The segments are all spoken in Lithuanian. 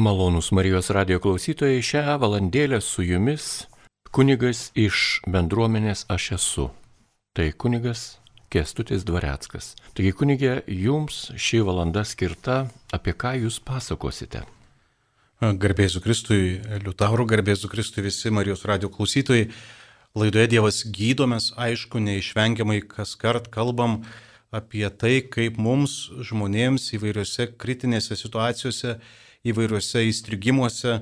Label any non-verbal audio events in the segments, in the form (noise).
Malonus Marijos radio klausytojai, šią valandėlę su jumis kunigas iš bendruomenės aš esu. Tai kunigas Kestutis Dvareckas. Taigi kunigė, jums ši valanda skirta, apie ką jūs pasakosite. Garbėsiu Kristui, Liutauro, garbėsiu Kristui visi Marijos radio klausytojai. Laidoje Dievas gydomės, aišku, neišvengiamai kas kart kalbam apie tai, kaip mums žmonėms įvairiose kritinėse situacijose įvairiuose įstrigimuose,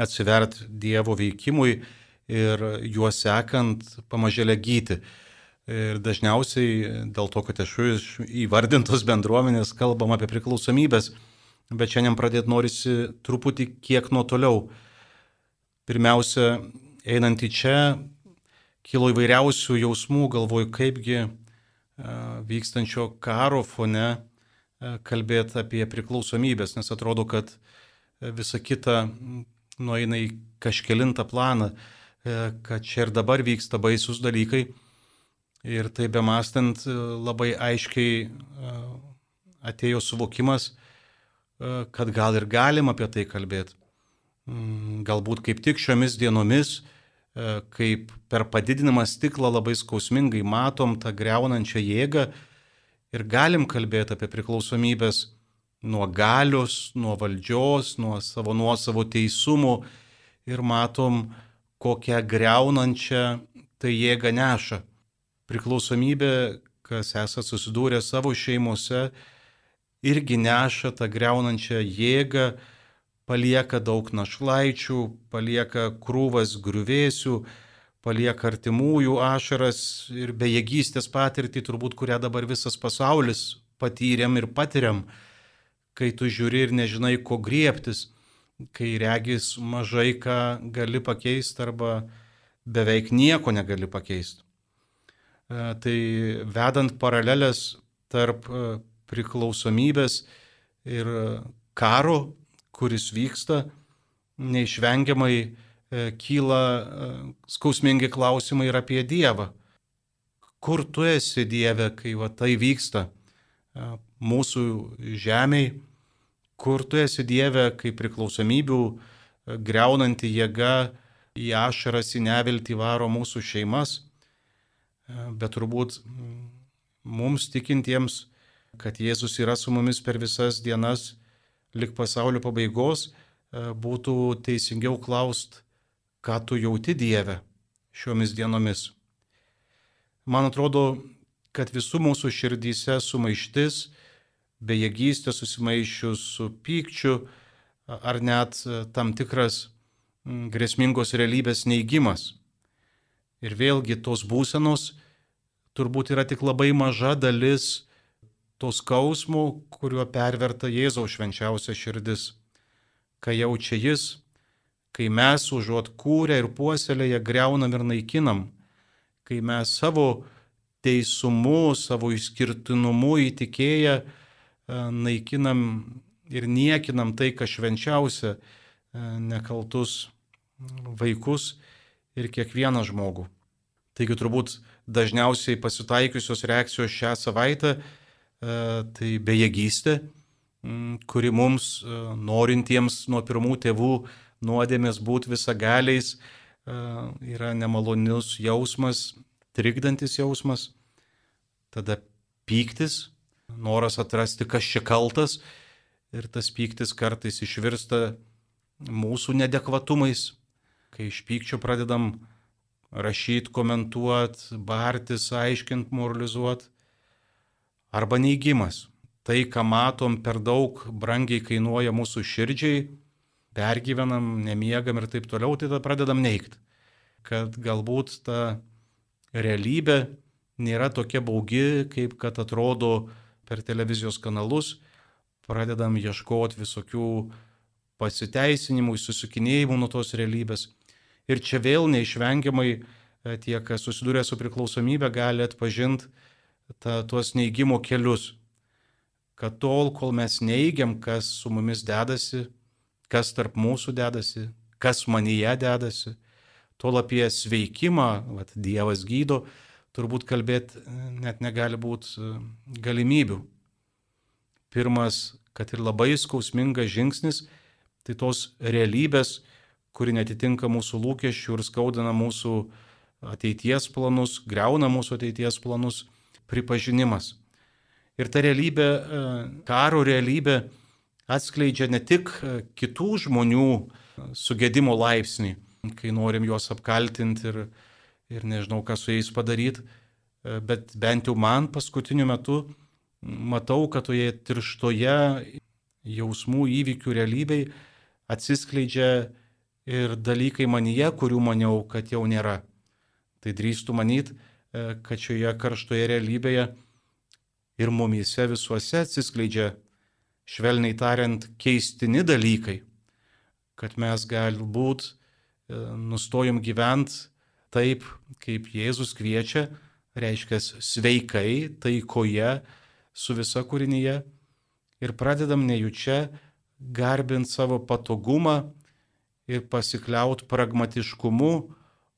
atsivert Dievo veikimui ir juos sekant pamažėlę gyti. Ir dažniausiai dėl to, kad esu iš įvardintos bendruomenės, kalbam apie priklausomybės, bet šiandien pradėti norisi truputį kiek nuo toliau. Pirmiausia, einant į čia, kilo įvairiausių jausmų, galvoju, kaipgi vykstančio karo fone kalbėti apie priklausomybės, nes atrodo, kad visa kita nueina į kažkelintą planą, e, kad čia ir dabar vyksta baisus dalykai. Ir tai be mastant e, labai aiškiai e, atėjo suvokimas, kad gal ir galim apie tai kalbėti. Mm, galbūt kaip tik šiomis dienomis, kaip per padidinamą stiklą labai skausmingai matom tą greunančią jėgą ir galim kalbėti apie priklausomybės nuo galios, nuo valdžios, nuo savo nuosavo teisumų ir matom, kokią greunančią tai jėgą neša. Priklausomybė, kas esate susidūrę savo šeimose, irgi neša tą greunančią jėgą, palieka daug našlaičių, palieka krūvas griuvėsių, palieka artimųjų ašaras ir bejėgystės patirtį, turbūt kurią dabar visas pasaulis patyrėm ir patiriam kai tu žiūri ir nežinai, ko griebtis, kai regis mažai ką gali pakeisti arba beveik nieko negali pakeisti. E, tai vedant paralelės tarp e, priklausomybės ir karo, kuris vyksta, neišvengiamai e, kyla skausmingi klausimai ir apie Dievą. Kur tu esi Dieve, kai va, tai vyksta? mūsų žemiai, kur tu esi Dieve, kaip priklausomybių e, greunanti jėga į ašaras, į neviltį varo mūsų šeimas, e, bet turbūt mums tikintiems, kad Jėzus yra su mumis per visas dienas, lik pasaulio pabaigos, e, būtų teisingiau klaust, ką tu jauti Dieve šiomis dienomis. Man atrodo, kad visų mūsų širdyse sumaištis, bejėgystė susimaišius su pykčiu ar net tam tikras grėsmingos realybės neigimas. Ir vėlgi tos būsenos turbūt yra tik labai maža dalis tos skausmų, kuriuo perverta Jėzaus švenčiausia širdis. Kai jaučia jis, kai mes užuot kūrę ir puoselėje greunam ir naikinam, kai mes savo teisumu, savo išskirtinumu įtikėję, naikinam ir niekinam tai, kas švenčiausia, e, nekaltus vaikus ir kiekvieną žmogų. Taigi turbūt dažniausiai pasitaikiusios reakcijos šią savaitę e, tai bejėgystė, kuri mums norintiems nuo pirmų tėvų nuodėmės būti visagaliais yra nemalonius jausmas, trikdantis jausmas. Tada pyktis, noras atrasti, kas čia kaltas ir tas pyktis kartais išvirsta mūsų nedekvatumais, kai iš pykčio pradedam rašyti, komentuoti, bartis, aiškinti, moralizuoti. Arba neigimas. Tai, ką matom, per daug brangiai kainuoja mūsų širdžiai, pergyvenam, nemiegam ir taip toliau, tai tada pradedam neikti. Kad galbūt ta realybė nėra tokia baugi, kaip kad atrodo per televizijos kanalus, pradedam ieškoti visokių pasiteisinimų, susikinėjimų nuo tos realybės. Ir čia vėl neišvengiamai e, tie, kas susidūrė su priklausomybė, gali atpažinti tuos neigimo kelius. Kad tol, kol mes neigiam, kas su mumis dedasi, kas tarp mūsų dedasi, kas manyje dedasi, tol apie sveikimą, vat, Dievas gydo, turbūt kalbėti e, net negali būti e, galimybių. Pirmas, kad ir labai skausmingas žingsnis Tai tos realybės, kuri netitinka mūsų lūkesčių ir skaudina mūsų ateities planus, greuna mūsų ateities planus, pripažinimas. Ir ta realybė, e, karo realybė atskleidžia ne tik kitų žmonių sugėdimo laipsnį, kai norim juos apkaltinti ir, ir nežinau, ką su jais padaryti, e, bet bent jau man paskutiniu metu matau, kad toje tirštoje jausmų įvykių realybėj atsiskleidžia ir dalykai manyje, kurių maniau, kad jau nėra. Tai drįstų manyti, e, kad šioje karštoje realybėje ir mumyse visuose atsiskleidžia, švelniai tariant, keistini dalykai, kad mes galbūt e, nustojom gyventi taip, kaip Jėzus kviečia, reiškia sveikai, taikoje, su visa kūrinyje ir pradedam nejučia garbinti savo patogumą, ir pasikliaut pragmatiškumu,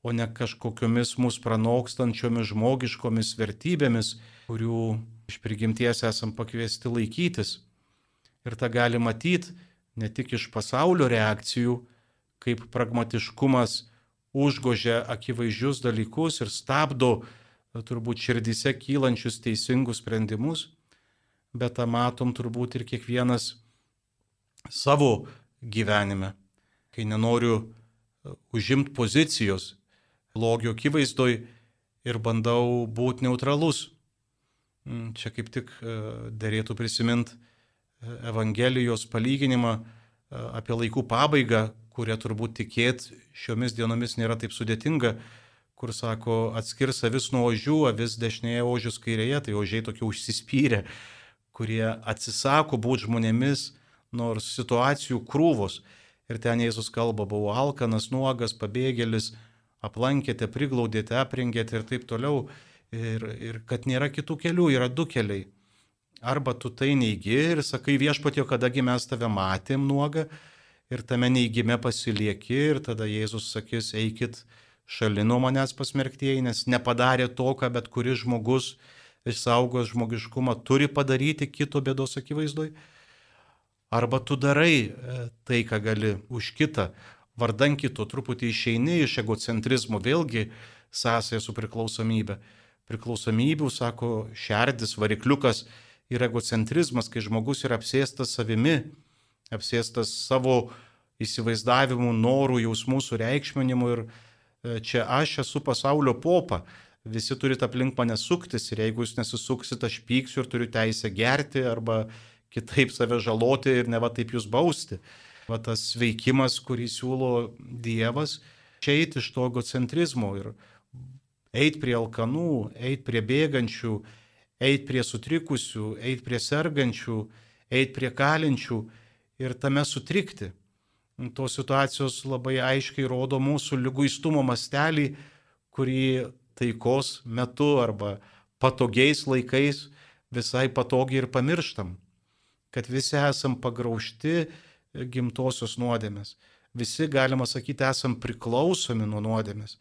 o ne kažkokiomis mūsų pranokstančiomis žmogiškomis vertybėmis, kurių iš prigimties esam pakviesti laikytis. Ir tą gali matyti ne tik iš pasaulio reakcijų, kaip pragmatiškumas užgožia akivaizdžius dalykus ir stabdo turbūt širdise kylančius teisingus sprendimus, bet tą matom turbūt ir kiekvienas savo gyvenime kai nenoriu e, užimti pozicijos blogio akivaizdoj ir bandau būti neutralus. Mm, čia kaip tik e, dėrėtų prisiminti e, Evangelijos palyginimą apie laikų pabaigą, kurie turbūt tikėt šiomis dienomis nėra taip sudėtinga, kur sako, atskirs avis nuo ožių, avis dešinėje, ožius kairėje, tai ožiai tokie užsispyrę, kurie atsisako būti žmonėmis, nors situacijų krūvos ir ten Jėzus kalba, buvau alkanas, nuogas, pabėgėlis, aplankėte, priglaudėte, aprengėte ir taip toliau. Ir, ir kad nėra kitų kelių, yra du keliai. Arba tu tai neigi ir sakai viešpatio, kadagi mes tave matėm nuogą ir tame neįgime pasilieki ir tada Jėzus sakys, eikit šalin nuo manęs pasmerktieji, nes nepadarė to, ką bet kuris žmogus išsaugos žmogiškumą turi padaryti kito bėdos akivaizdoj. Arba tu darai e, tai, ką gali už kitą, vardan kito, truputį išeini iš egocentrizmo, vėlgi sąsąją su priklausomybė. Priklausomybių, sako, šerdis, varikliukas yra egocentrizmas, kai žmogus yra apsėstas savimi, apsėstas savo įsivaizdavimu, norų, jausmų sureikšminimu ir e, čia aš esu pasaulio popa. Visi turite aplink mane suktis ir jeigu jūs nesusuksit, aš pyksiu ir turiu teisę gerti arba kitaip save žaloti ir ne va taip jūs bausti. Va tas veikimas, kurį siūlo Dievas, čia eiti iš to egocentrizmo ir eiti prie alkanų, eiti prie bėgančių, eiti prie sutrikusių, eiti prie sergančių, eiti prie kalinčių ir tame sutrikti. Tos situacijos labai aiškiai rodo mūsų lyguistumo mastelį, kurį taikos metu arba patogiais laikais visai patogiai ir pamirštam kad visi esam pagraužti e, gimtosios nuodėmės. Visi, galima sakyti, esam priklausomi nuo nuodėmės.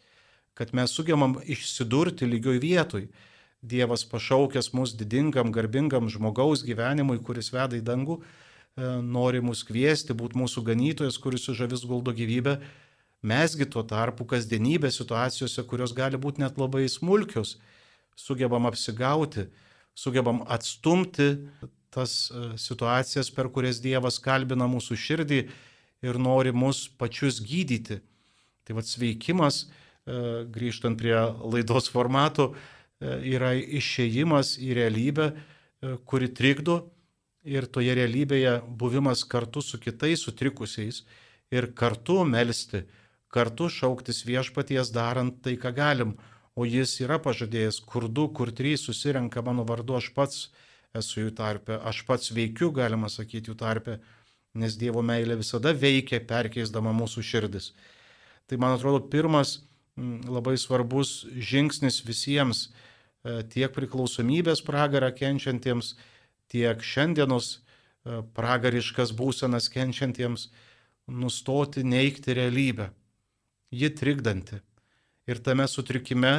Kad mes sugebam išsidurti lygioj vietoj. Dievas pašaukęs mus didingam, garbingam žmogaus gyvenimui, kuris veda į dangų, nori mus kviesti, būti mūsų ganytojas, kuris sužavis guldo gyvybę. Mesgi tuo tarpu kasdienybė situacijose, kurios gali būti net labai smulkios, sugebam apsigauti, sugebam atstumti tas e, situacijas, per kurias Dievas kalbina mūsų širdį ir nori mus pačius gydyti. Tai vad sveikimas, e, grįžtant prie laidos formato, e, yra išėjimas į realybę, kuri trikdo ir toje realybėje buvimas kartu su kitais sutrikusiais ir kartu melstį, kartu šauktis viešpaties darant tai, ką galim. O jis yra pažadėjęs, kur du, kur trys susirenka mano vardu, aš pats esu jų tarpe, aš pats veikiu, galima sakyti, jų tarpe, nes Dievo meilė visada veikia, perkeisdama mūsų širdis. Tai man atrodo pirmas labai svarbus žingsnis visiems, e, tiek priklausomybės pragarą kenčiantiems, tiek šiandienos e, pragariškas būsenas kenčiantiems, nustoti neikti realybę. Ji trikdanti. Ir tame sutrikime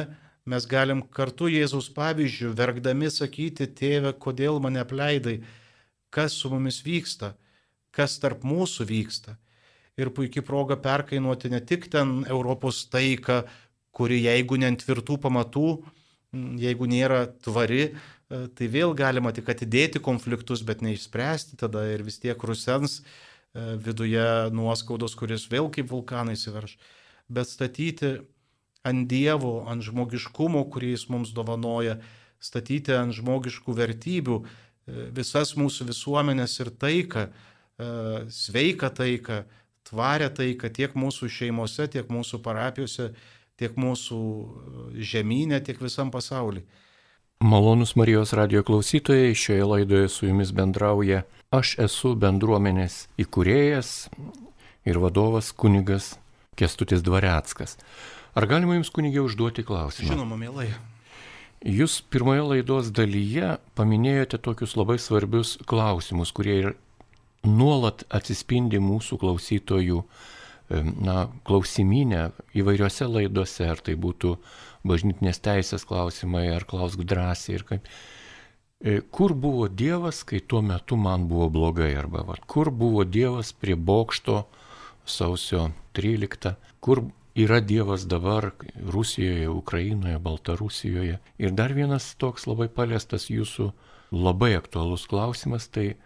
mes galim kartu Jėzaus pavyzdžių, verkdami sakyti, tėve, kodėl mane apleidai, kas su mumis vyksta, kas tarp mūsų vyksta. ir puikiai proga perkainuoti ne tik ten Europos taiką, kuri jeigu ne ant tvirtų pamatų, jeigu nėra tvari, tai vėl galima tik atidėti konfliktus, bet neišspręsti tada ir vis tiek rusens e, viduje nuoskaudos, kuris vėl kaip vulkanai įsiverš. Bet statyti ant Dievo, ant žmogiškumo, kurį jis mums dovanoja, statyti ant žmogiškų vertybių e, visas mūsų visuomenės ir taiką, sveiką taiką, tvarę taiką tiek mūsų šeimose, tiek mūsų parapijose, tiek mūsų e, žemynė, tiek visam pasauliu. Malonus Marijos radio klausytojai, šioje laidoje su jumis bendrauja aš esu bendruomenės įkūrėjas ir vadovas kunigas Kestutis Dvareckas. Ar galima jums kunigė užduoti klausimą? Žinoma, mielai. Jūs pirmoje laidos dalyje paminėjote tokius labai svarbius klausimus, kurie ir nuolat atsispindi mūsų klausytojų na, klausimynę įvairiose laidose, ar tai būtų bažnytinės teisės klausimai, ar klausk drąsiai ir kaip. E, kur buvo Dievas, kai tuo metu man buvo blogai, arba va, kur buvo Dievas prie bokšto sausio 13, kur yra Dievas dabar Rusijoje, Ukrainoje, Baltarusijoje. Ir dar vienas toks labai paliestas jūsų labai aktualus klausimas, tai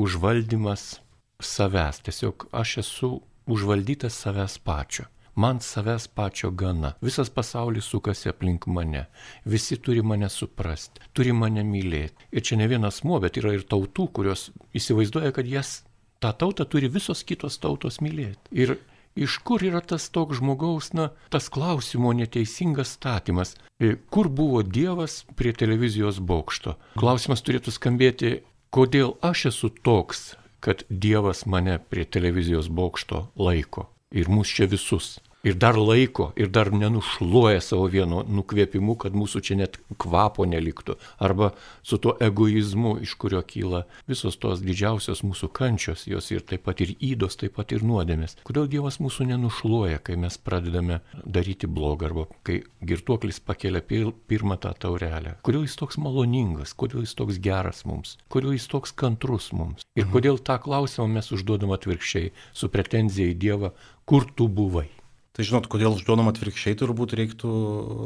užvaldymas savęs. Tiesiog aš esu užvaldytas savęs pačio. Man savęs pačio gana. Visas pasaulis sukasi aplink mane. Visi turi mane suprasti, turi mane mylėti. Ir čia ne vienas muo, bet yra ir tautų, kurios įsivaizduoja, kad jas tą tautą turi visos kitos tautos mylėti. Ir iš kur yra tas toks žmogaus, na, tas klausimo neteisingas statymas. E, kur buvo Dievas prie televizijos bokšto? Klausimas turėtų skambėti, kodėl aš esu toks, kad Dievas mane prie televizijos bokšto laiko. Ir mus čia visus ir dar laiko, ir dar nenušluoja savo vieno nukvėpimu, kad mūsų čia net kvapo neliktų. Arba su tuo egoizmu, iš kurio kyla visos tos didžiausios mūsų kančios, jos ir taip pat ir įdos, taip pat ir nuodėmės. Kodėl Dievas mūsų nenušluoja, kai mes pradedame daryti blogą, arba kai girtuoklis pakelia pir pirmą tą taurelę. Kodėl jis toks maloningas, kodėl jis toks geras mums, kodėl jis toks kantrus mums. Ir mhm. kodėl tą klausimą mes užduodam atvirkščiai, su pretenzija į Dievą, kur tu buvai. Tai žinot, kodėl užduodam atvirkščiai, turbūt reiktų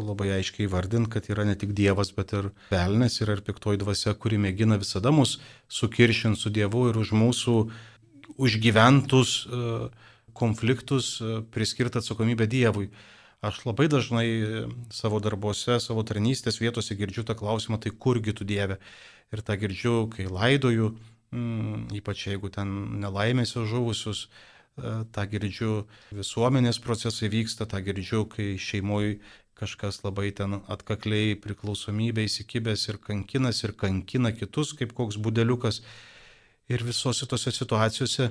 labai aiškiai vardinti, kad yra ne tik Dievas, bet ir velnės, yra ir piktoji dvasia, kuri mėgina visada mus sukiršinti su Dievu ir už mūsų užgyventus e, konfliktus e, priskirti atsakomybę Dievui. Aš labai dažnai savo darbuose, savo tarnystės vietose girdžiu tą klausimą, tai kurgi tu Dieve. Ir tą girdžiu, kai laidoju, mm, ypač jeigu ten nelaimėse žuvusius, tą girdžiu, visuomenės procesai vyksta, tą girdžiu, kai šeimoje kažkas labai ten atkakliai priklausomybė įsikibęs ir kankinas ir kankina kitus kaip koks budeliukas. Ir visose tose situacijose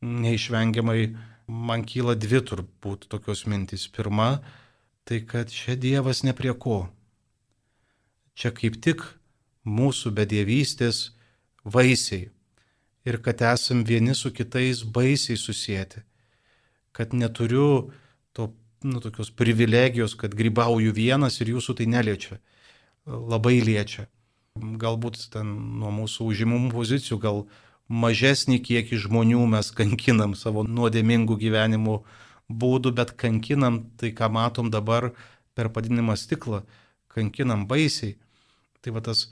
neišvengiamai man kyla dvi turbūt tokios mintys. Pirma, tai kad čia Dievas ne prie ko. Čia kaip tik mūsų bedėvystės vaisiai ir kad esam vieni su kitais baisiai susijęti. Kad neturiu to, nu, tokios privilegijos, kad grybauju vienas ir jūsų tai neliečia. Labai liečia. Galbūt ten nuo mūsų užimumų pozicijų, gal mažesnį kiekį žmonių mes kankinam savo nuodėmingų gyvenimų būdų, bet kankinam tai, ką matom dabar per padinimą stiklą, kankinam baisiai. Tai va tas,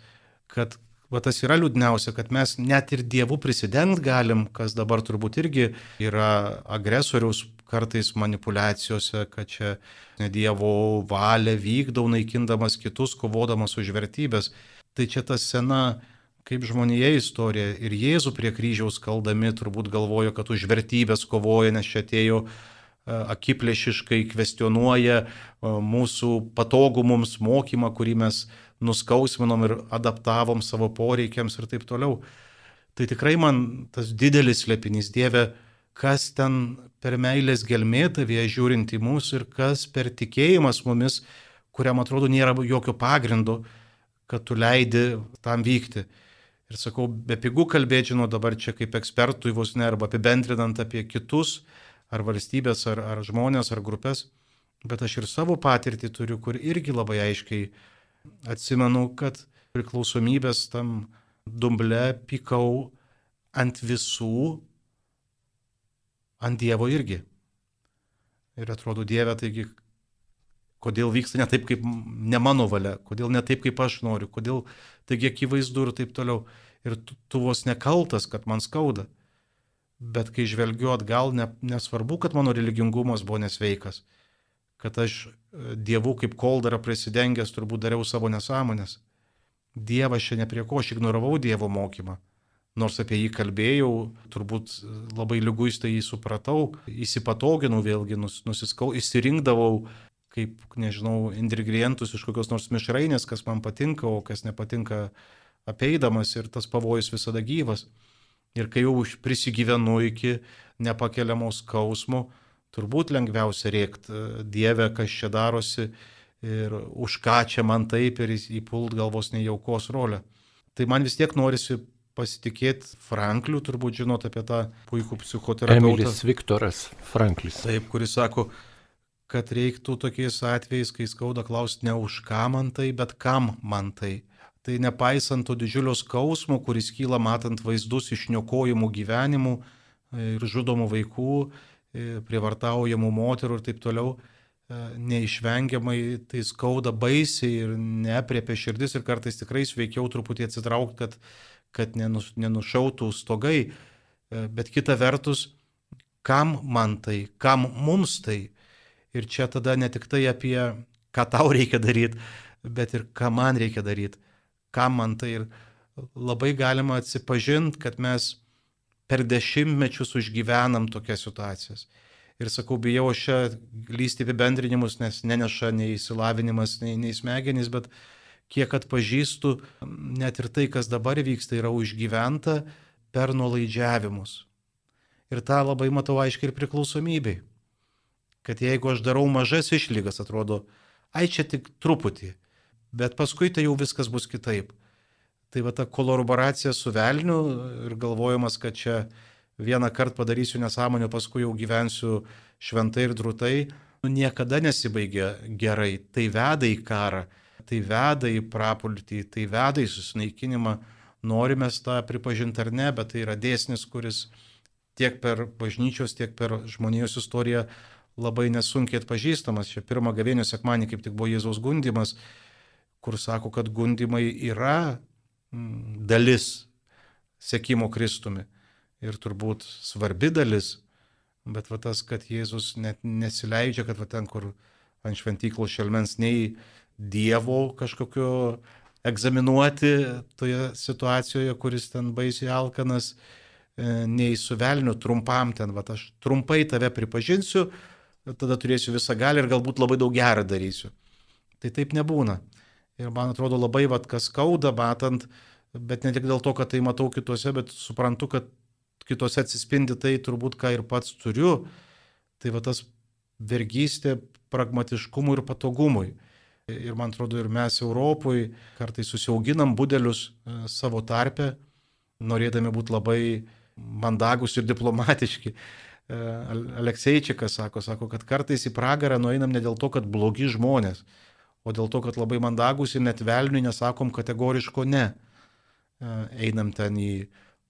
kad Va tas yra liūdniausia, kad mes net ir dievų prisidengti galim, kas dabar turbūt irgi yra agresoriaus kartais manipulacijose, kad čia dievo valia vykdau, naikindamas kitus, kovodamas už vertybės. Tai čia ta sena kaip žmonėje istorija ir Jėzų prie kryžiaus kaldami turbūt galvojo, kad už vertybės kovoja, nes čia atėjo akiplėšiškai kvestionuoja e, mūsų patogų mums mokymą, kurį mes nuskausminom ir adaptavom savo poreikiams ir taip toliau. Tai tikrai man tas didelis slėpinys Dieve, kas ten per meilės gelmėtavėje žiūrint į mus ir kas per tikėjimas mumis, kuriam atrodo nėra jokio pagrindo, kad tu leidi tam vykti. Ir sakau, be pigų kalbėti, žinau, dabar čia kaip ekspertui vos ne, arba apibendrinant apie kitus, ar valstybės, ar, ar žmonės, ar grupės, bet aš ir savo patirtį turiu, kur irgi labai aiškiai Atsimenu, kad priklausomybės tam dumble pykau ant visų, ant Dievo irgi. Ir atrodo Dieve, taigi, kodėl vyksta ne taip, kaip ne mano valia, kodėl ne taip, kaip aš noriu, kodėl taigi akivaizdu ir taip toliau. Ir tu, tu vos nekaltas, kad man skauda. Bet kai žvelgiu atgal, ne, nesvarbu, kad mano religingumas buvo nesveikas, kad aš e, dievų kaip koldarą prisidengęs turbūt dariau savo nesąmonės. Dievas čia ne prie ko, aš ignoravau Dievo mokymą nors apie jį kalbėjau, turbūt labai lyguistai jį supratau, įsipatoginau vėlgi, nus, nusiskau, įsirinkdavau kaip, nežinau, ingredientus iš kokios nors mišrainės, kas man patinka, o kas nepatinka apeidamas ir tas pavojus visada gyvas. Ir kai jau prisigyvenu iki nepakeliamos skausmo, turbūt lengviausia rėkti Dievę, kas čia darosi ir už ką čia man taip ir įpult galvos nejaukos rolę. Tai man vis tiek norisi pasitikėti Frankliu, turbūt žinot apie tą puikų psichoterapeutą. Emilis Viktoras Franklis. Taip, kuris sako, kad reiktų tokiais atvejais, kai skauda klausti ne už ką man tai, bet kam man tai. Tai nepaisant to didžiulio skausmo, kuris kyla matant vaizdus išniokojimų gyvenimų ir žudomų vaikų, prievartaujamų moterų ir taip toliau, neišvengiamai tai skauda baisiai ir nepriepia širdis ir kartais tikrai sveikiau truputį atsitraukti, kad kad nenušautų stogai, e, bet kita vertus, kam man tai, kam mums tai. Ir čia tada ne tik tai apie, ką tau reikia daryti, bet ir ką man reikia daryti, kam man tai. Ir labai galima atsipažinti, kad mes per dešimtmečius užgyvenam tokias situacijas. Ir sakau, bijau aš čia lysti apibendrinimus, nes neneša nei įsilavinimas, nei, nei smegenys, bet kiek atpažįstu, net ir tai, kas dabar vyksta, yra užgyventa per nuolaidžiavimus. Ir tą labai matau aiškiai ir priklausomybei. Kad jeigu aš darau mažas išlygas, atrodo, ai čia tik truputį, bet paskui tai jau viskas bus kitaip. Tai va ta kolaboracija su velniu ir galvojimas, kad čia vieną kartą padarysiu nesąmonę, paskui jau gyvensiu šventai ir drūtai, nu, niekada nesibaigia gerai. Tai veda į karą tai veda į prapultį, tai veda į susineikinimą. Norime tą pripažinti ar ne, bet tai yra dėsnis, kuris tiek per bažnyčios, tiek per žmonijos istoriją labai nesunkiai atpažįstamas. Čia pirmą gavėnio sekmanį kaip tik buvo Jėzaus gundimas, kur sako, kad gundimai yra mm, dalis sekimo Kristumi. Ir turbūt svarbi dalis, bet va tas, kad Jėzus net nesileidžia, kad va ten, kur ant šventyklos šelmens nei Dievo kažkokio egzaminuoti toje situacijoje, kuris ten baisiai alkanas, e, nei su velniu trumpam ten, va aš trumpai tave pripažinsiu, tada turėsiu visą galę ir galbūt labai daug gerą darysiu. Tai taip nebūna. Ir man atrodo labai, va, kas skauda, matant, bet ne tik dėl to, kad tai matau kitose, bet suprantu, kad kitose atsispindi tai turbūt, ką ir pats turiu. Tai va tas vergystė pragmatiškumui ir patogumui. Ir man atrodo, ir mes Europoje kartais susiauginam budelius e, savo tarpę, norėdami būti labai mandagus ir diplomatiški. E, Alekseičikas sako, sako, kad kartais į pragarą nueinam ne dėl to, kad blogi žmonės, o dėl to, kad labai mandagus ir net velniui nesakom kategoriško ne. E, einam ten į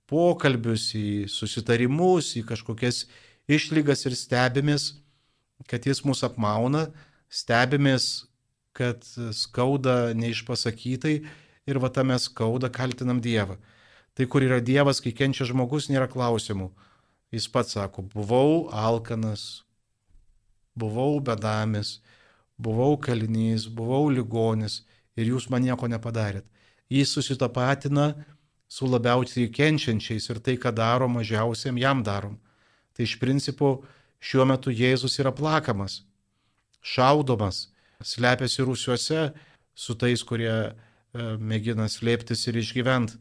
pokalbius, į susitarimus, į kažkokias išlygas ir stebimės, kad jis mus apmauna, stebimės, kad skauda neišpasakytai ir va tame skauda kaltinam Dievą. Tai kur yra Dievas, kai kenčia žmogus, nėra klausimų. Jis pats sako, buvau alkanas, buvau bedamis, buvau kalinys, buvau ligonis ir jūs man nieko nepadarėt. Jis susitapatina su labiausiai kenčiančiais ir tai, ką daro mažiausiam, jam darom. Tai iš principo šiuo metu Jėzus yra plakamas, šaudomas, slepiasi rūsiuose su tais, kurie e, mėgina slėptis ir išgyventi.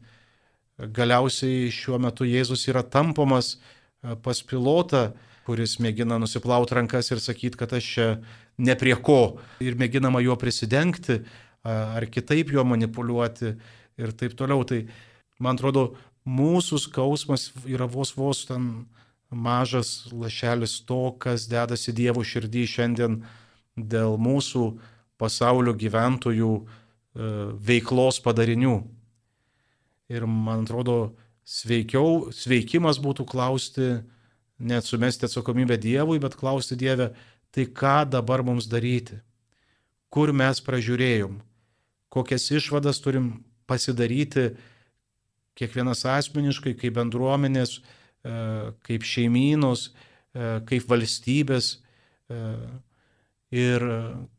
Galiausiai šiuo metu Jėzus yra tampomas e, pas pilotą, kuris mėgina nusiplauti rankas ir sakyti, kad aš čia ne prie ko ir mėginama juo prisidengti ar kitaip juo manipuliuoti ir taip toliau. Tai man atrodo, mūsų skausmas yra vos vos ten mažas lašelis to, kas dedasi Dievo širdį šiandien dėl mūsų pasaulio gyventojų e, veiklos padarinių. Ir man atrodo, sveikiau, sveikimas būtų klausti neatsumesti atsakomybę Dievui, bet klausti Dievę, tai ką dabar mums daryti? Kur mes pražiūrėjom? Kokias išvadas turim pasidaryti kiekvienas asmeniškai, kaip bendruomenės, e, kaip šeimynos, e, kaip valstybės e, ir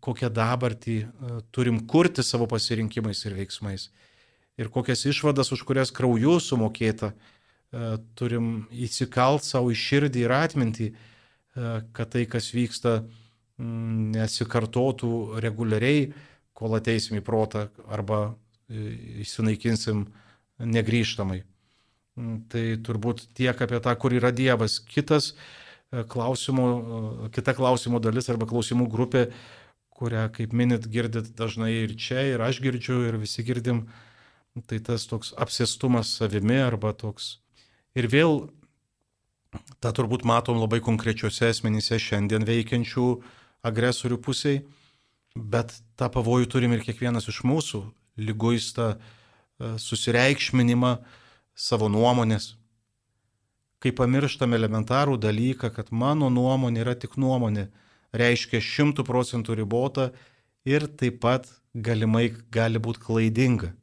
kokią dabartį turim kurti savo pasirinkimais ir veiksmais. Ir kokias išvadas, už kurias krauju sumokėta, turim įsikalt savo į širdį ir atmintį, kad tai, kas vyksta, nesikartotų reguliariai, kol ateisim į protą arba įsinaikinsim negryžtamai. Mm, tai turbūt tiek apie tą, kur yra Dievas. Kitas e, klausimų, e, kita klausimų dalis arba klausimų grupė, kurią, kaip minit, girdit dažnai ir čia, ir aš girdžiu, ir visi girdim, tai tas toks apsėstumas savimi arba toks. Ir vėl tą turbūt matom labai konkrečiuose asmenyse šiandien veikiančių agresorių pusiai, bet tą pavojų turim ir kiekvienas iš mūsų, lyguistą E, susireikšminimą savo nuomonės. Kai pamirštam elementarų dalyką, kad mano nuomonė yra tik nuomonė, reiškia šimtų procentų ribota ir taip pat galimai gali būti klaidinga.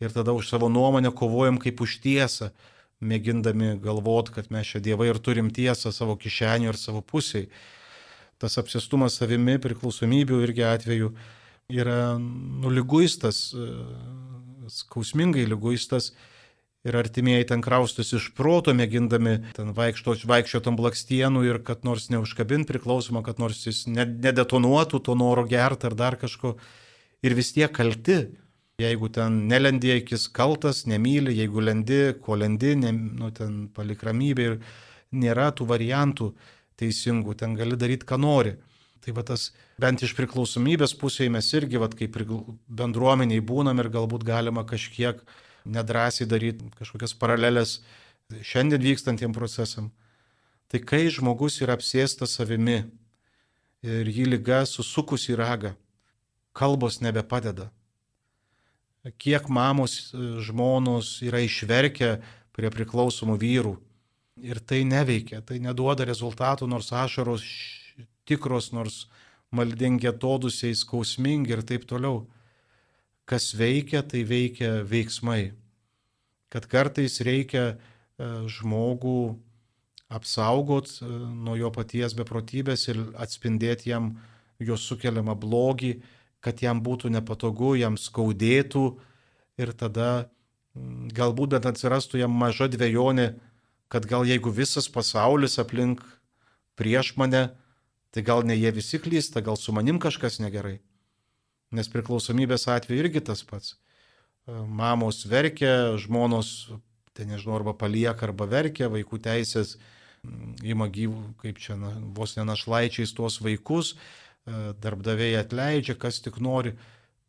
Ir tada už savo nuomonę kovojam kaip už tiesą, mėgindami galvot, kad mes čia dievai ir turim tiesą savo kišenį ir savo pusiai. Tas apsistumas savimi priklausomybių irgi atveju yra nuliguistas skausmingai lyguistas ir artimieji ten kraustus iš proto, mėgindami ten vaikšto, vaikščiot ant blakstienų ir kad nors neužkabint priklausomą, kad nors jis nedetonuotų to noro gerti ar dar kažko. Ir vis tiek kalti. Jeigu ten nelendė akis kaltas, nemyli, jeigu lendi, ko lendi, ne, nu, ten palik ramybė ir nėra tų variantų teisingų, ten gali daryti, ką nori. Tai va tas bent iš priklausomybės pusėje mes irgi, va, kaip bendruomeniai būnam ir galbūt galima kažkiek nedrasiai daryti kažkokias paralelės šiandien vykstantiem procesam. Tai kai žmogus yra apsėstas savimi ir jį lyga susukus į ragą, kalbos nebepadeda. Kiek mamos, žmonos yra išverkę prie priklausomų vyrų ir tai neveikia, tai neduoda rezultatų, nors ašaros tikros, nors maldingi atodusiai, skausmingi ir taip toliau. Kas veikia, tai veikia veiksmai. Kad kartais reikia e, žmogų apsaugot e, nuo jo paties beprotybės ir atspindėti jam jo sukeliamą blogį, kad jam būtų nepatogu, jam skaudėtų ir tada galbūt bet atsirastų jam maža dviejonė, kad gal jeigu visas pasaulis aplink prieš mane, tai gal ne jie visi klysta, gal su manim kažkas negerai. Nes priklausomybės atveju irgi tas pats. E, mamos verkia, žmonos, tai nežinau, arba palieka, arba verkia, vaikų teisės ima gyvų, kaip čia, na, vos nenašlaičiais tuos vaikus, darbdaviai atleidžia, kas tik nori.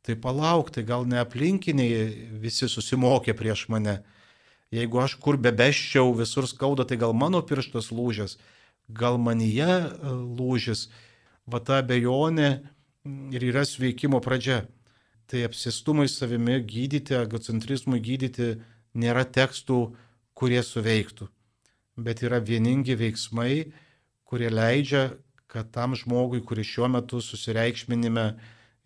Tai palauk, tai gal ne aplinkiniai visi susimokė prieš mane. Jeigu aš kur bebeščiau, visur skauda, tai gal mano pirštas lūžęs gal manyje e, lūžis, va ta bejonė ir yra sveikimo pradžia. Tai apsistumai savimi gydyti, egocentrizmui gydyti nėra tekstų, kurie suveiktų, bet yra vieningi veiksmai, kurie leidžia, kad tam žmogui, kuris šiuo metu susireikšminime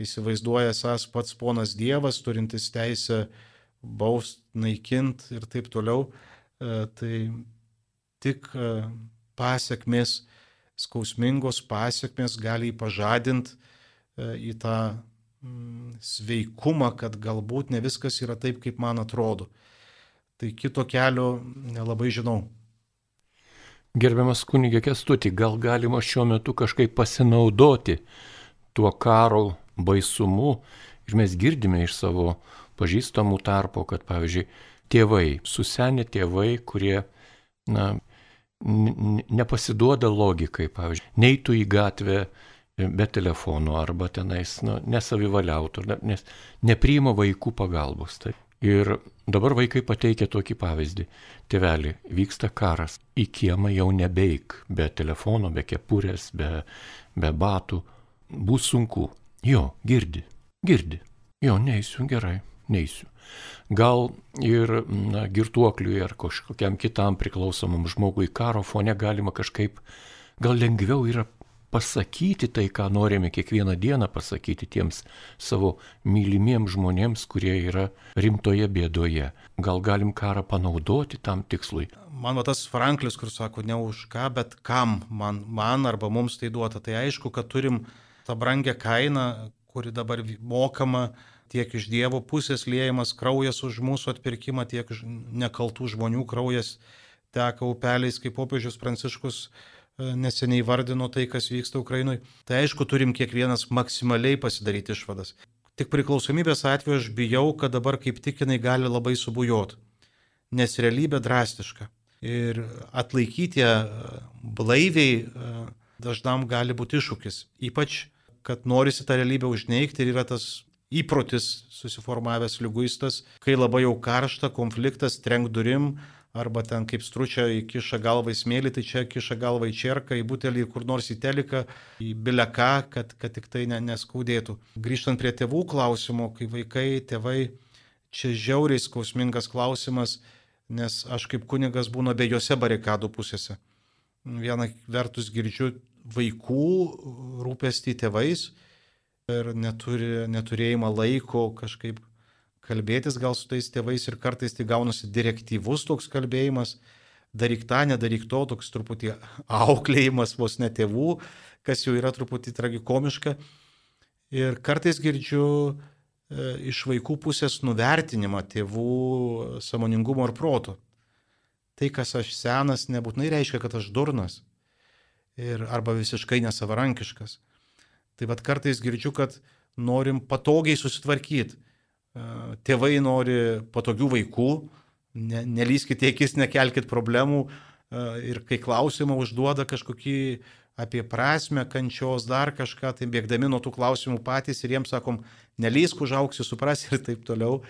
įsivaizduoja esas pats ponas Dievas, turintis teisę baust, naikint ir taip toliau, e, tai tik e, pasiekmes, skausmingos pasiekmes gali jį pažadinti e, į tą mm, sveikumą, kad galbūt ne viskas yra taip, kaip man atrodo. Tai kito kelio nelabai žinau. Gerbiamas kunigė Kestutį, gal galima šiuo metu kažkaip pasinaudoti tuo karo baisumu ir mes girdime iš savo pažįstamų tarpo, kad pavyzdžiui, tėvai, susenę tėvai, kurie, na, nepasiduoda logikai, pavyzdžiui, neitų į gatvę e, be telefonų arba tenais nu, nesavivaliautų, nes nepriima vaikų pagalbos. Taip. Ir dabar vaikai pateikia tokį pavyzdį. Tevelį, vyksta karas, į kiemą jau nebeik, be telefono, be kepurės, be, be batų. Bus sunku. Jo, girdi, girdi. Jo, neįsiu gerai. neįsiu. Gal ir na, girtuokliui ar kažkokiam kitam priklausomam žmogui karo fone galima kažkaip, gal lengviau yra pasakyti tai, ką norime kiekvieną dieną pasakyti tiems savo mylimiems žmonėms, kurie yra rimtoje bėdoje. Gal galim karą panaudoti tam tikslui. Man va tas Franklis, kur sako, ne už ką, bet kam man, man arba mums tai duota. Tai aišku, kad turim tą brangę kainą, kuri dabar mokama tiek iš Dievo pusės liejamas kraujas už mūsų atpirkimą, tiek nekaltų žmonių kraujas teka upeliais, kaip popiežius Pranciškus E, neseniai vardino tai, kas vyksta Ukrainoje, tai aišku, turim kiekvienas maksimaliai pasidaryti išvadas. Tik priklausomybės atveju aš bijau, kad dabar kaip tik jinai gali labai subujot, nes realybė drastiška. Ir atlaikyti e, blaiviai e, dažnam gali būti iššūkis. Ypač, kad norisi tą realybę užneigti ir yra tas įprotis susiformavęs lyguistas, kai labai jau karšta, konfliktas, trenk durim, arba ten kaip stručia įkiša galvą į smėlį, tai čia kiša galvą į čerką, į butelį, kur nors į teliką, į bileką, kad, kad tik tai ne, neskaudėtų. Grįžtant prie tėvų klausimo, kai vaikai, tėvai, čia žiauriai skausmingas klausimas, nes aš kaip kunigas būnu abiejose barikadų pusėse. Viena vertus girdžiu vaikų rūpestį tėvais ir neturi, neturėjimą laiko kažkaip kalbėtis gal su tais tėvais ir kartais tai gaunasi direktyvus toks kalbėjimas, daryk tą, nedaryk to, toks truputį auklėjimas vos ne tėvų, kas jau yra truputį tragikomiška. Ir kartais girdžiu e, iš vaikų pusės nuvertinimą tėvų samoningumo ir proto. Tai, kas aš senas, nebūtinai reiškia, kad aš durnas. Ir arba visiškai nesavarankiškas. Tai vad kartais girdžiu, kad norim patogiai susitvarkyti tėvai nori patogių vaikų, ne, nelyskite akis, nekelkite problemų ir kai klausimą užduoda kažkokį apie prasme, kančios, dar kažką, tai bėgdami nuo tų klausimų patys ir jiems sakom, nelysk, užauksi, suprasi ir taip toliau,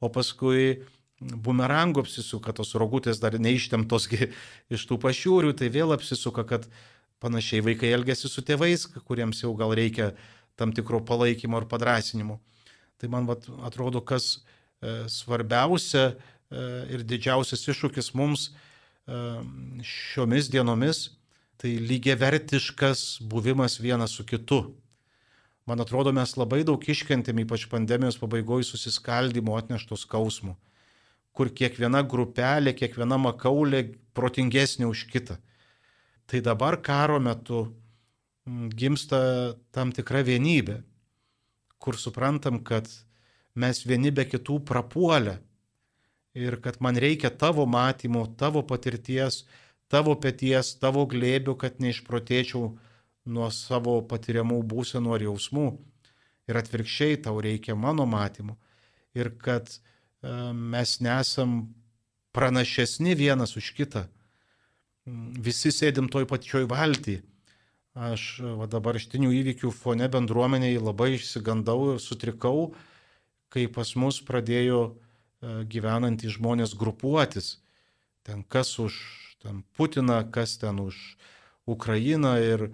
o paskui bumerangu apsisuka tos rogutės dar neištemtos iš tų pašiūrių, tai vėl apsisuka, kad panašiai vaikai elgesi su tėvais, kuriems jau gal reikia tam tikro palaikymo ir padrasinimo. Tai man vat, atrodo, kas e, svarbiausia e, ir didžiausias iššūkis mums e, šiomis dienomis, tai lygiavertiškas buvimas vienas su kitu. Man atrodo, mes labai daug iškentėm, ypač pandemijos pabaigoje, susiskaldimo atnešto skausmų, kur kiekviena grupelė, kiekviena makaulė protingesnė už kitą. Tai dabar karo metu gimsta tam tikra vienybė kur suprantam, kad mes vieni be kitų prapuolę ir kad man reikia tavo matymo, tavo patirties, tavo pėties, tavo glėbių, kad neišprotėčiau nuo savo patiriamų būsenų ar jausmų. Ir atvirkščiai tau reikia mano matymų. Ir kad e, mes nesam pranašesni vienas už kitą. Visi sėdim toj pačioj valtyje Aš va, dabar štinių įvykių fone bendruomeniai labai išsigandau ir sutrikau, kai pas mus pradėjo e, gyvenantys žmonės grupuotis. Ten kas už ten Putiną, kas ten už Ukrainą. Ir,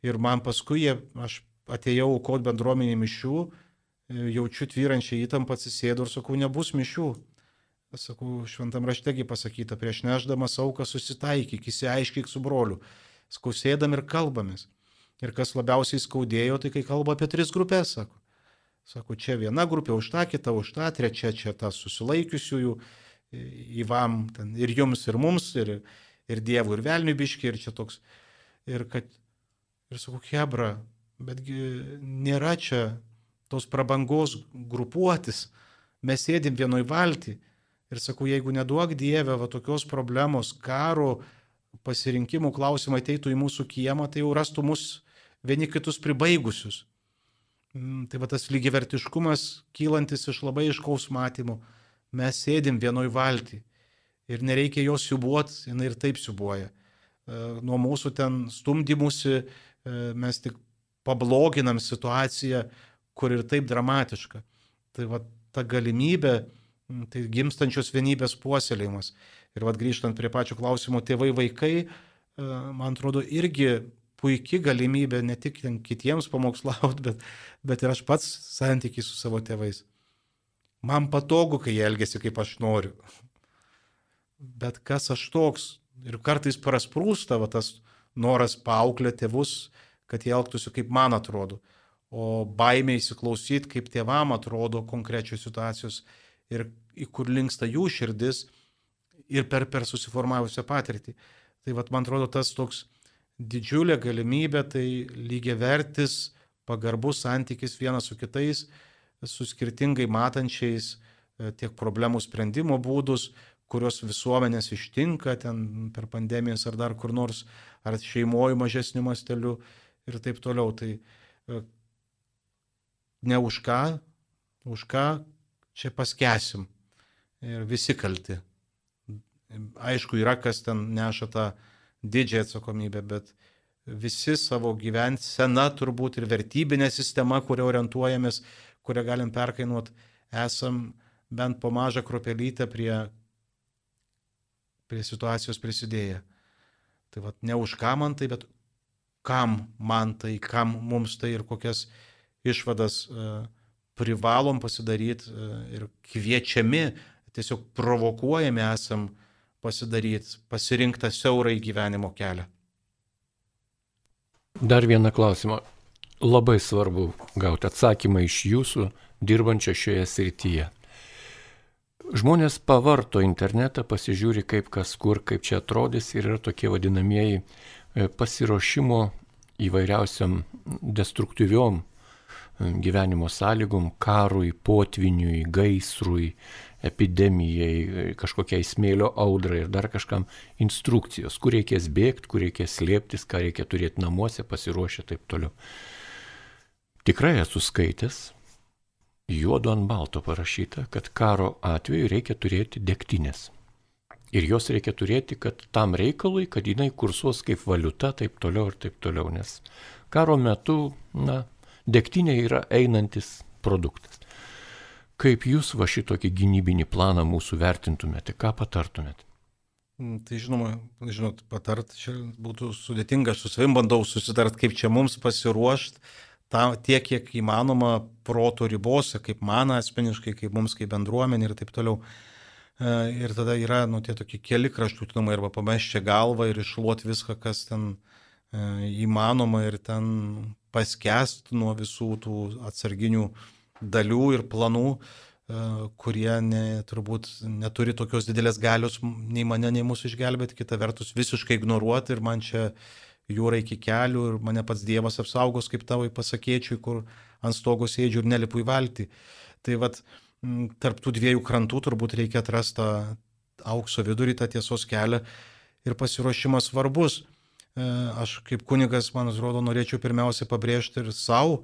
ir man paskui jie, aš atėjau aukot bendruomeniai mišių, e, jaučiu tvyrančią įtampą, atsisėdu ir sakau, nebus mišių. Sakau, šventam raštegi pasakyta, prieš neždamas auką susitaikyk, įsiaiškyk su broliu skausėdam ir kalbamės. Ir kas labiausiai skaudėjo, tai kai kalba apie tris grupės, sako. Sako, čia viena grupė už tą, kita už tą, trečia čia tas susilaikiusiųjų, įvam, ten, ir jums, ir mums, ir, ir dievų, ir velnių biški, ir čia toks. Ir kad, ir sakau, hebra, betgi nėra čia tos prabangos grupuotis, mes sėdim vienoj valti. Ir sakau, jeigu neduok Dieve va tokios problemos, karo, pasirinkimų klausimai ateitų į mūsų kiemą, tai jau rastų mus vieni kitus pribaigusius. Mm, tai va tas lygivertiškumas kylantis iš labai iškaus matymų. Mes sėdim vienoj valti ir nereikia jos siubuot, jinai ir taip siubuoja. E, nuo mūsų ten stumdymusi e, mes tik pabloginam situaciją, kur ir taip dramatiška. Tai va ta galimybė, tai gimstančios vienybės puoselėjimas. Ir vad grįžtant prie pačio klausimo, tėvai vaikai, e, man atrodo, irgi puikia galimybė ne tik kitiems pamokslauti, bet, bet ir aš pats santykiai su savo tėvais. man patogu, kai jie elgesi kaip aš noriu. Bet kas aš toks? Ir kartais prasprūsta va, tas noras paauklėti tėvus, kad jie elgtųsi kaip man atrodo. O baimė įsiklausyti, kaip tėvam atrodo konkrečios situacijos ir į kur linksta jų širdis ir per, per susiformavusią patirtį. Tai vad man atrodo tas toks didžiulė galimybė, tai lygiai vertis, pagarbus santykis vienas su kitais, su skirtingai matančiais e, tiek problemų sprendimo būdus, kurios visuomenės ištinka ten per pandemijas ar dar kur nors, ar šeimoju mažesniu masteliu ir taip toliau. Tai e, ne už ką, už ką čia paskesim ir visi kalti. Aišku, yra kas ten neša tą didžiąją atsakomybę, bet visi savo gyvensena turbūt ir vertybinė sistema, kuria orientuojamės, kurią galim perkainuoti, esam bent po mažą kropelytę prie, prie situacijos prisidėję. Tai vad ne už ką man tai, bet kam man tai, kam mums tai ir kokias išvadas uh, privalom pasidaryti uh, ir kviečiami, tiesiog provokuojami esam pasidaryti, pasirinktą siaurai gyvenimo kelią. Dar vieną klausimą. Labai svarbu gauti atsakymą iš jūsų, dirbančio šioje srityje. Žmonės pavarto internetą, pasižiūri, kaip kas kur, kaip čia atrodys ir yra tokie vadinamieji e, pasiruošimo įvairiausiam destruktyviom e, gyvenimo sąlygom, karui, potviniui, gaisrui, epidemijai, kažkokiai smėlio audrai ir dar kažkam instrukcijos, kur reikės bėgti, kur reikės slėptis, ką reikia turėti namuose, pasiruošę ir taip toliau. Tikrai esu skaitęs, juodu ant balto parašyta, kad karo atveju reikia turėti degtinės. Ir jos reikia turėti, kad tam reikalui, kad jinai kursuos kaip valiuta, taip toliau ir taip toliau, nes karo metu, na, degtinė yra einantis produktas. Kaip jūs va šitokį gynybinį planą mūsų vertintumėte, ką patartumėte? Mm, tai žinoma, žinot, patart čia būtų sudėtinga, su savim bandau susitart, kaip čia mums pasiruošti tiek, kiek įmanoma proto ribose, kaip man asmeniškai, kaip mums, kaip bendruomenė ir taip toliau. E, ir tada yra, nu, tie tokie keli kraštutinumai, arba pameščia galvą ir išluot viską, kas ten e, įmanoma ir ten paskest nuo visų tų atsarginių dalių ir planų, e, kurie ne, turbūt neturi tokios didelės galios nei mane, nei mūsų išgelbėti, kita vertus visiškai ignoruoti ir man čia jūra iki kelių ir mane pats Dievas apsaugos, kaip tavai pasakėčiui, kur ant stogo sėdžiu ir nelipu į valtį. Tai vad, tarp tų dviejų krantų turbūt reikia atrasti tą aukso vidurį, tą tiesos kelią ir pasiruošimas svarbus. E, aš kaip kunigas, man atrodo, norėčiau pirmiausia pabrėžti ir savo,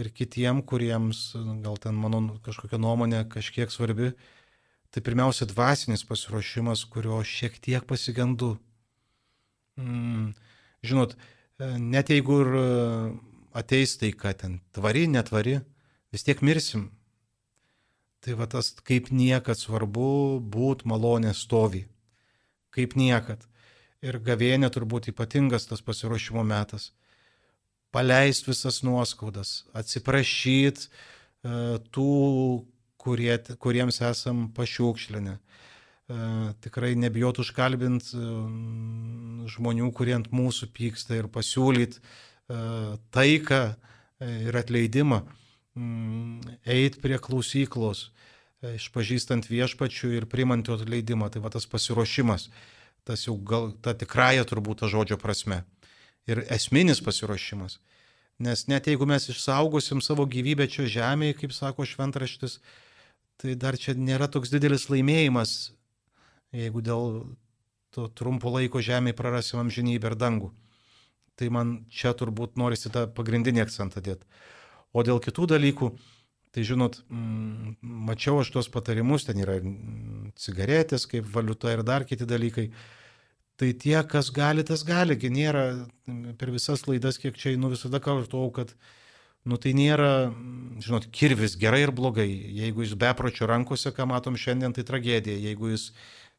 ir kitiem, kuriems gal ten mano kažkokia nuomonė kažkiek svarbi, tai pirmiausia dvasinis pasiruošimas, kurio šiek tiek pasigendu. Mm, žinot, net jeigu ir ateis tai, kad ten tvari, netvari, vis tiek mirsim. Tai va tas kaip niekad svarbu būt malonė stovi. Kaip niekad. Ir gavėnė turbūt ypatingas tas pasiruošimo metas paleist visas nuoskaudas, atsiprašyti e, tų, kurie, kuriems esam pašiukšlinę. E, tikrai nebijot užkalbinti e, žmonių, kurie ant mūsų pyksta ir pasiūlyti taiką ir atleidimą, mm, eit prie klausyklos, išpažįstant viešpačių ir primant jo atleidimą. Tai va tas pasiruošimas, tas jau gal ta tikrąją turbūt ta žodžio prasme ir esminis pasiruošimas. Nes net jeigu mes išsaugosim savo gyvybę čia žemėje, kaip sako šventraštis, tai dar čia nėra toks didelis laimėjimas, jeigu dėl to trumpo laiko žemėje prarasim amžinybę ir dangų. Tai man čia turbūt norisi tą pagrindinį akcentą dėti. O dėl kitų dalykų, tai žinot, mm, mačiau aš tuos patarimus, ten yra cigaretės kaip valiuta ir dar kiti dalykai. Tai tie, kas gali, tas gali, nėra per visas laidas, kiek čia einu, visada kartuau, kad, nu tai nėra, žinot, kirvis gerai ir blogai. Jeigu jis bepročio rankose, ką matom šiandien, tai tragedija. Jeigu jis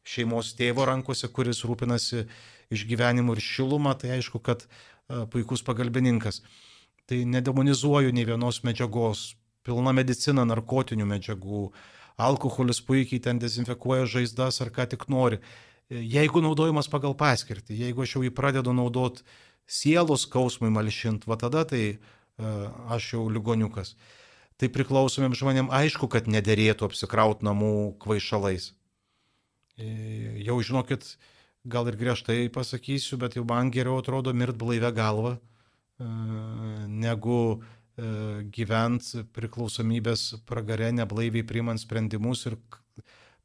šeimos tėvo rankose, kuris rūpinasi išgyvenimu ir šilumą, tai aišku, kad a, puikus pagalbininkas. Tai nedemonizuoju nei vienos medžiagos, pilna medicina narkotinių medžiagų, alkoholis puikiai ten dezinfekuoja žaizdas ar ką tik nori. Jeigu naudojamas pagal paskirtį, jeigu aš jau jį pradedu naudoti sielos skausmui malšint, va tada tai uh, aš jau ligoniukas. Tai priklausomiem žmonėm aišku, kad nederėtų apsikraut namų kvaišalais. E, jau žinokit, gal ir griežtai pasakysiu, bet jau man geriau atrodo mirt blaivę galvą, uh, negu uh, gyvent priklausomybės pragare, neblaiviai priimant sprendimus ir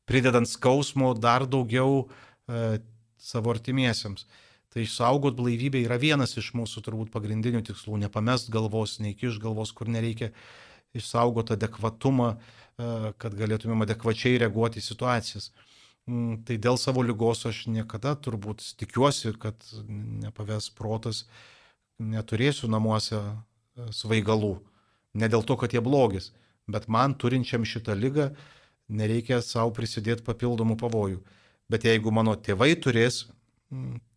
pridedant skausmo dar daugiau E, savo artimiesiems. Tai išsaugot blaivybę yra vienas iš mūsų turbūt pagrindinių tikslų - nepamest galvos, neįkiš galvos, kur nereikia išsaugot adekvatumą, e, kad galėtumėm adekvačiai reaguoti į situacijas. Mm, tai dėl savo lygos aš niekada turbūt tikiuosi, kad nepaves protas, neturėsiu namuose e, svaigalų. Ne dėl to, kad jie blogis, bet man turinčiam šitą lygą nereikia savo prisidėti papildomų pavojų. Bet jeigu mano tėvai turės,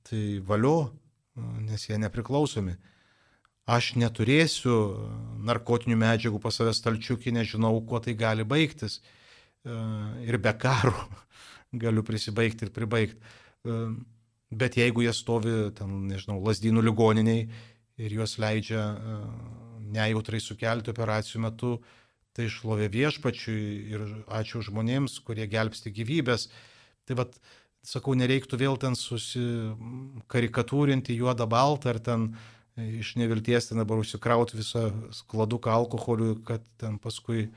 tai valio, nes jie nepriklausomi. Aš neturėsiu narkotinių medžiagų pas savęs stalčiukį, nežinau, kuo tai gali baigtis. E, ir be karo (laughs) galiu prisibaigti ir pribaigti. E, bet jeigu jie stovi, ten, nežinau, lasdynų ligoniniai ir juos leidžia e, nejautrai sukelti operacijų metu, tai šlovė viešpačiui ir ačiū žmonėms, kurie gelbsti gyvybės. Tai vad, sakau, nereiktų vėl ten susikarikatūrinti juodą baltą ar ten iš nevilties ten dabar užsikrauti visą skladuką alkoholiu, kad ten paskui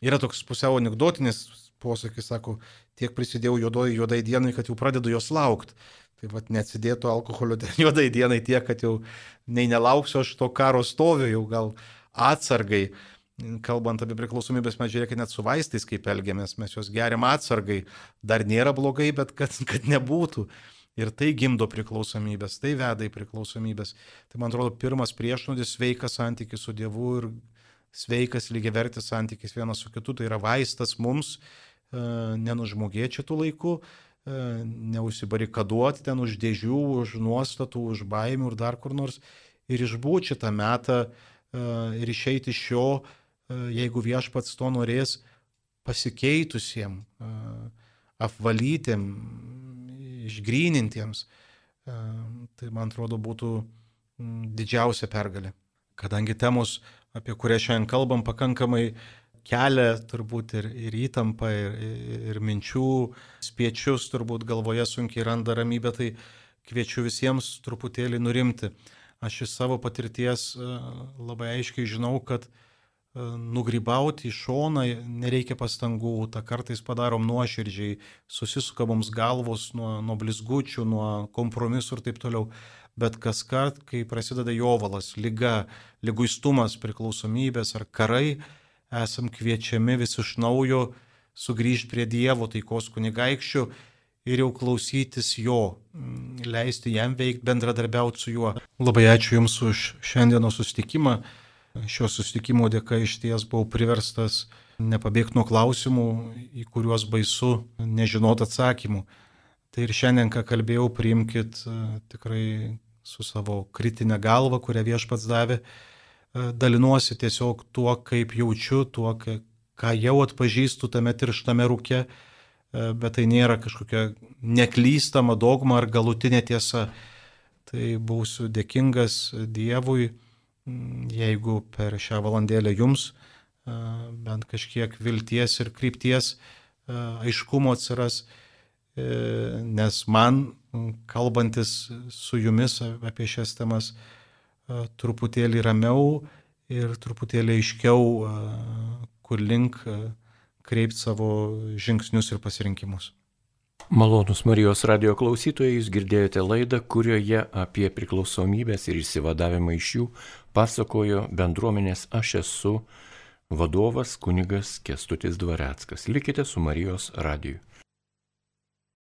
yra toks pusiau anegdotinis posakis, sako, tiek prisidėjau juodoj, juodai dienai, kad jau pradedu jos laukti. Tai vad neatsidėtų alkoholio (laughs) juodai dienai tiek, kad jau nei nelauksiu aš to karo stoviu, jau gal atsargai kalbant apie priklausomybės, mes žiūrėkime net su vaistais, kaip elgiamės, mes juos geriam atsargai, dar nėra blogai, bet kad, (laughs) kad nebūtų. Ir tai gimdo priklausomybės, tai veda į priklausomybės. Tai man atrodo, pirmas priešnodis sveikas santykis su Dievu ir sveikas lygiavertis santykis vienas su kitu, tai yra vaistas mums e, nenužmogėti šitų laikų, e, neusibarikaduoti ten už dėžių, už nuostatų, už baimių ir dar kur nors ir išbūti šitą metą e, ir išeiti iš šio E, jeigu viešpats to norės, pasikeitusiem, e, apvalytiem, išgrynintiems, e, tai man atrodo būtų didžiausia pergalė. Kadangi temos, apie kurias šiandien kalbam, pakankamai kelia turbūt ir, ir įtampą, ir, ir minčių, spiečius turbūt galvoje sunkiai randa ramybę, tai kviečiu visiems truputėlį nurimti. Aš iš savo patirties labai aiškiai žinau, kad E, nugrybauti į šoną nereikia pastangų, tą kartais padarom nuoširdžiai, susisuka mums galvos nuo, nuo blizgučių, nuo kompromisų ir taip toliau. Bet kas kart, kai prasideda jovalas, lyga, lyguistumas, priklausomybės ar karai, esam kviečiami vis iš naujo sugrįžti prie Dievo taikos kunigaikščių ir jau klausytis jo, leisti jam veikti, bendradarbiauti su juo. Labai ačiū Jums už šiandienos sustikimą. Šio susitikimo dėka iš ties buvau priverstas nepabėgti nuo klausimų, į kuriuos baisu nežinot atsakymų. Tai ir šiandien, ką kalbėjau, priimkit e, tikrai su savo kritinė galva, kurią viešpats davė. E, dalinuosi tiesiog tuo, kaip jaučiu, tuo, ką jau atpažįstu tame tirštame rūke, e, bet tai nėra kažkokia neklystama dogma ar galutinė tiesa. Tai būsiu dėkingas Dievui jeigu per šią valandėlę jums bent kažkiek vilties ir krypties aiškumo atsiras, e, nes man, kalbantis su jumis apie šias temas, truputėlį ramiau ir truputėlį aiškiau, kur link kreipti savo žingsnius ir pasirinkimus. Malonus Marijos radio klausytojai, jūs girdėjote laidą, kurioje apie priklausomybės ir išsivadavimą iš jų pasakojo bendruomenės Aš esu vadovas kunigas Kestutis Dvareckas. Likite su Marijos radiju.